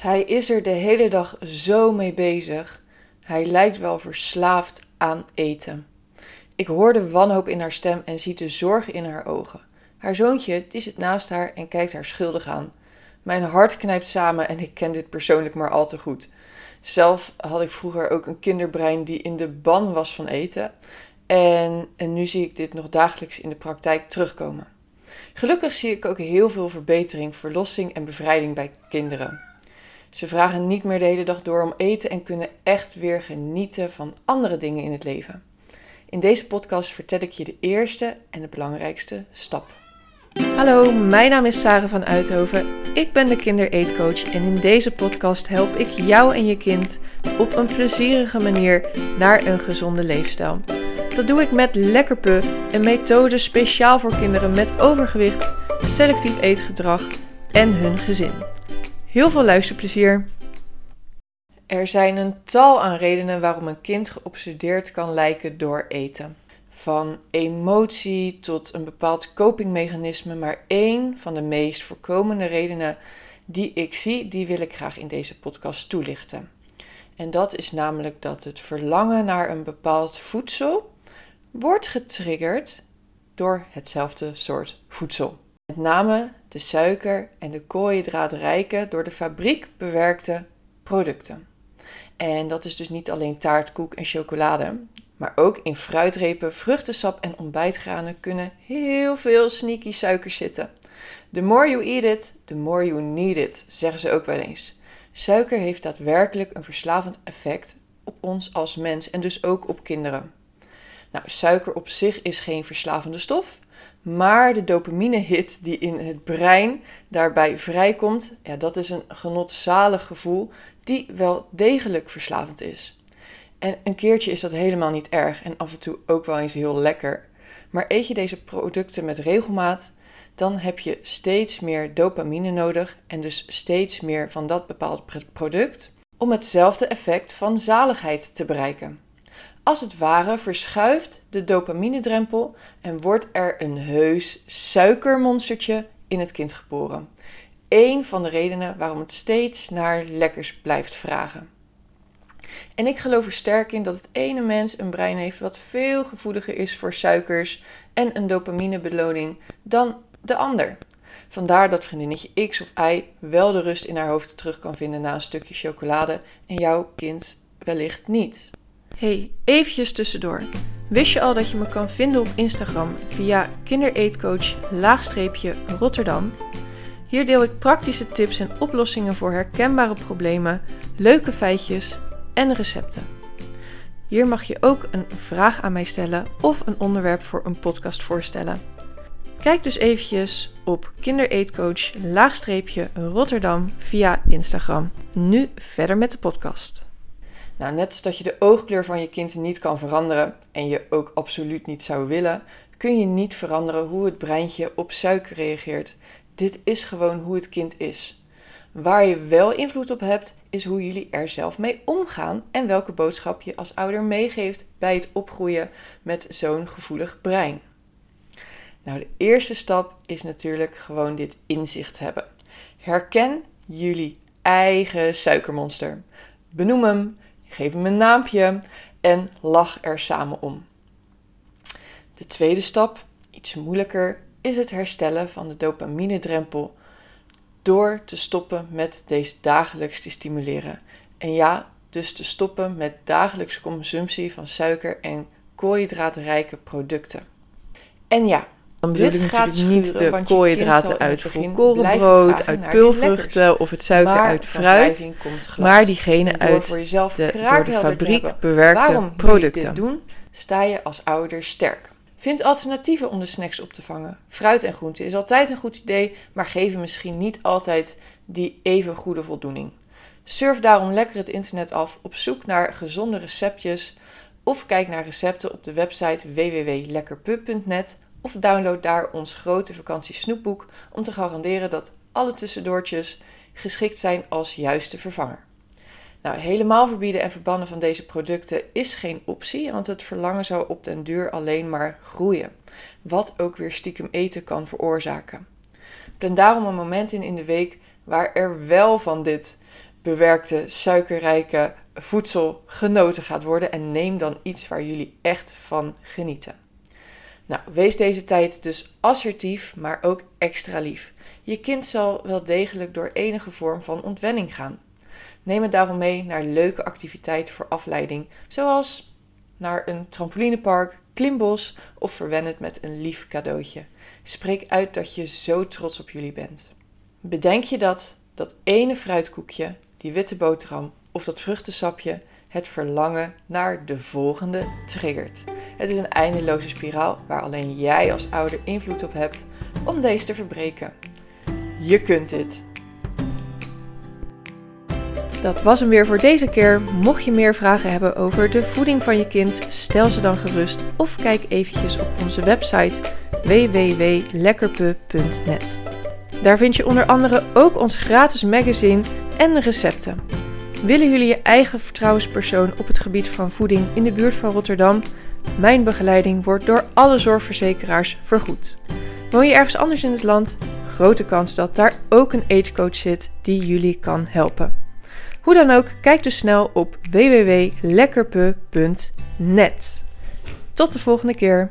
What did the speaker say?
Hij is er de hele dag zo mee bezig. Hij lijkt wel verslaafd aan eten. Ik hoor de wanhoop in haar stem en zie de zorg in haar ogen. Haar zoontje zit naast haar en kijkt haar schuldig aan. Mijn hart knijpt samen en ik ken dit persoonlijk maar al te goed. Zelf had ik vroeger ook een kinderbrein die in de ban was van eten. En, en nu zie ik dit nog dagelijks in de praktijk terugkomen. Gelukkig zie ik ook heel veel verbetering, verlossing en bevrijding bij kinderen. Ze vragen niet meer de hele dag door om eten en kunnen echt weer genieten van andere dingen in het leven. In deze podcast vertel ik je de eerste en de belangrijkste stap. Hallo, mijn naam is Sarah van Uithoven. Ik ben de kindereetcoach en in deze podcast help ik jou en je kind op een plezierige manier naar een gezonde leefstijl. Dat doe ik met Lekkerpe, een methode speciaal voor kinderen met overgewicht, selectief eetgedrag en hun gezin. Heel veel luisterplezier! Er zijn een tal aan redenen waarom een kind geobsedeerd kan lijken door eten. Van emotie tot een bepaald copingmechanisme, maar één van de meest voorkomende redenen die ik zie, die wil ik graag in deze podcast toelichten. En dat is namelijk dat het verlangen naar een bepaald voedsel wordt getriggerd door hetzelfde soort voedsel. Met name de suiker en de koolhydraatrijke door de fabriek bewerkte producten. En dat is dus niet alleen taart, koek en chocolade, maar ook in fruitrepen, vruchtensap en ontbijtgranen kunnen heel veel sneaky suikers zitten. The more you eat it, the more you need it, zeggen ze ook wel eens. Suiker heeft daadwerkelijk een verslavend effect op ons als mens en dus ook op kinderen. Nou, suiker op zich is geen verslavende stof, maar de dopamine-hit die in het brein daarbij vrijkomt, ja, dat is een genotzalig gevoel die wel degelijk verslavend is. En een keertje is dat helemaal niet erg en af en toe ook wel eens heel lekker. Maar eet je deze producten met regelmaat, dan heb je steeds meer dopamine nodig en dus steeds meer van dat bepaalde product om hetzelfde effect van zaligheid te bereiken. Als het ware verschuift de dopaminedrempel en wordt er een heus suikermonstertje in het kind geboren. Eén van de redenen waarom het steeds naar lekkers blijft vragen. En ik geloof er sterk in dat het ene mens een brein heeft wat veel gevoeliger is voor suikers en een dopaminebeloning dan de ander. Vandaar dat vriendinnetje X of Y wel de rust in haar hoofd terug kan vinden na een stukje chocolade en jouw kind wellicht niet. Hey, eventjes tussendoor. Wist je al dat je me kan vinden op Instagram via kindereetcoach Rotterdam? Hier deel ik praktische tips en oplossingen voor herkenbare problemen, leuke feitjes en recepten. Hier mag je ook een vraag aan mij stellen of een onderwerp voor een podcast voorstellen. Kijk dus eventjes op kindereetcoach Rotterdam via Instagram. Nu verder met de podcast. Nou, net als dat je de oogkleur van je kind niet kan veranderen en je ook absoluut niet zou willen, kun je niet veranderen hoe het breintje op suiker reageert. Dit is gewoon hoe het kind is. Waar je wel invloed op hebt, is hoe jullie er zelf mee omgaan en welke boodschap je als ouder meegeeft bij het opgroeien met zo'n gevoelig brein. Nou, de eerste stap is natuurlijk gewoon dit inzicht hebben. Herken jullie eigen suikermonster. Benoem hem, geef hem een naampje en lach er samen om. De tweede stap, iets moeilijker, is het herstellen van de dopamine-drempel door te stoppen met deze dagelijks te stimuleren. En ja, dus te stoppen met dagelijkse consumptie van suiker en koolhydraatrijke producten. En ja, dan bedoel Dit gaat niet de koolhydraten uit volkorenbrood, uit pulvruchten of het suiker uit fruit, maar diegene uit de door de fabriek bewerkte producten. Dit doen, sta je als ouder sterk. Vind alternatieven om de snacks op te vangen. Fruit en groente is altijd een goed idee, maar geven misschien niet altijd die even goede voldoening. Surf daarom lekker het internet af op zoek naar gezonde receptjes of kijk naar recepten op de website www.lekkerpup.net of download daar ons grote vakantie snoepboek om te garanderen dat alle tussendoortjes geschikt zijn als juiste vervanger. Nou, helemaal verbieden en verbannen van deze producten is geen optie, want het verlangen zou op den duur alleen maar groeien, wat ook weer stiekem eten kan veroorzaken. Plan daarom een moment in in de week waar er wel van dit bewerkte, suikerrijke voedsel genoten gaat worden. En neem dan iets waar jullie echt van genieten. Nou, wees deze tijd dus assertief, maar ook extra lief. Je kind zal wel degelijk door enige vorm van ontwenning gaan. Neem het daarom mee naar leuke activiteiten voor afleiding, zoals naar een trampolinepark, klimbos of verwen het met een lief cadeautje. Spreek uit dat je zo trots op jullie bent. Bedenk je dat dat ene fruitkoekje, die witte boterham of dat vruchtensapje het verlangen naar de volgende triggert. Het is een eindeloze spiraal waar alleen jij als ouder invloed op hebt om deze te verbreken. Je kunt dit. Dat was hem weer voor deze keer. Mocht je meer vragen hebben over de voeding van je kind, stel ze dan gerust of kijk eventjes op onze website www.lekkerpe.net. Daar vind je onder andere ook ons gratis magazine en recepten. Willen jullie je eigen vertrouwenspersoon op het gebied van voeding in de buurt van Rotterdam? Mijn begeleiding wordt door alle zorgverzekeraars vergoed. Woon je ergens anders in het land? Grote kans dat daar ook een agecoach zit die jullie kan helpen. Hoe dan ook, kijk dus snel op www.lekkerpe.net. Tot de volgende keer.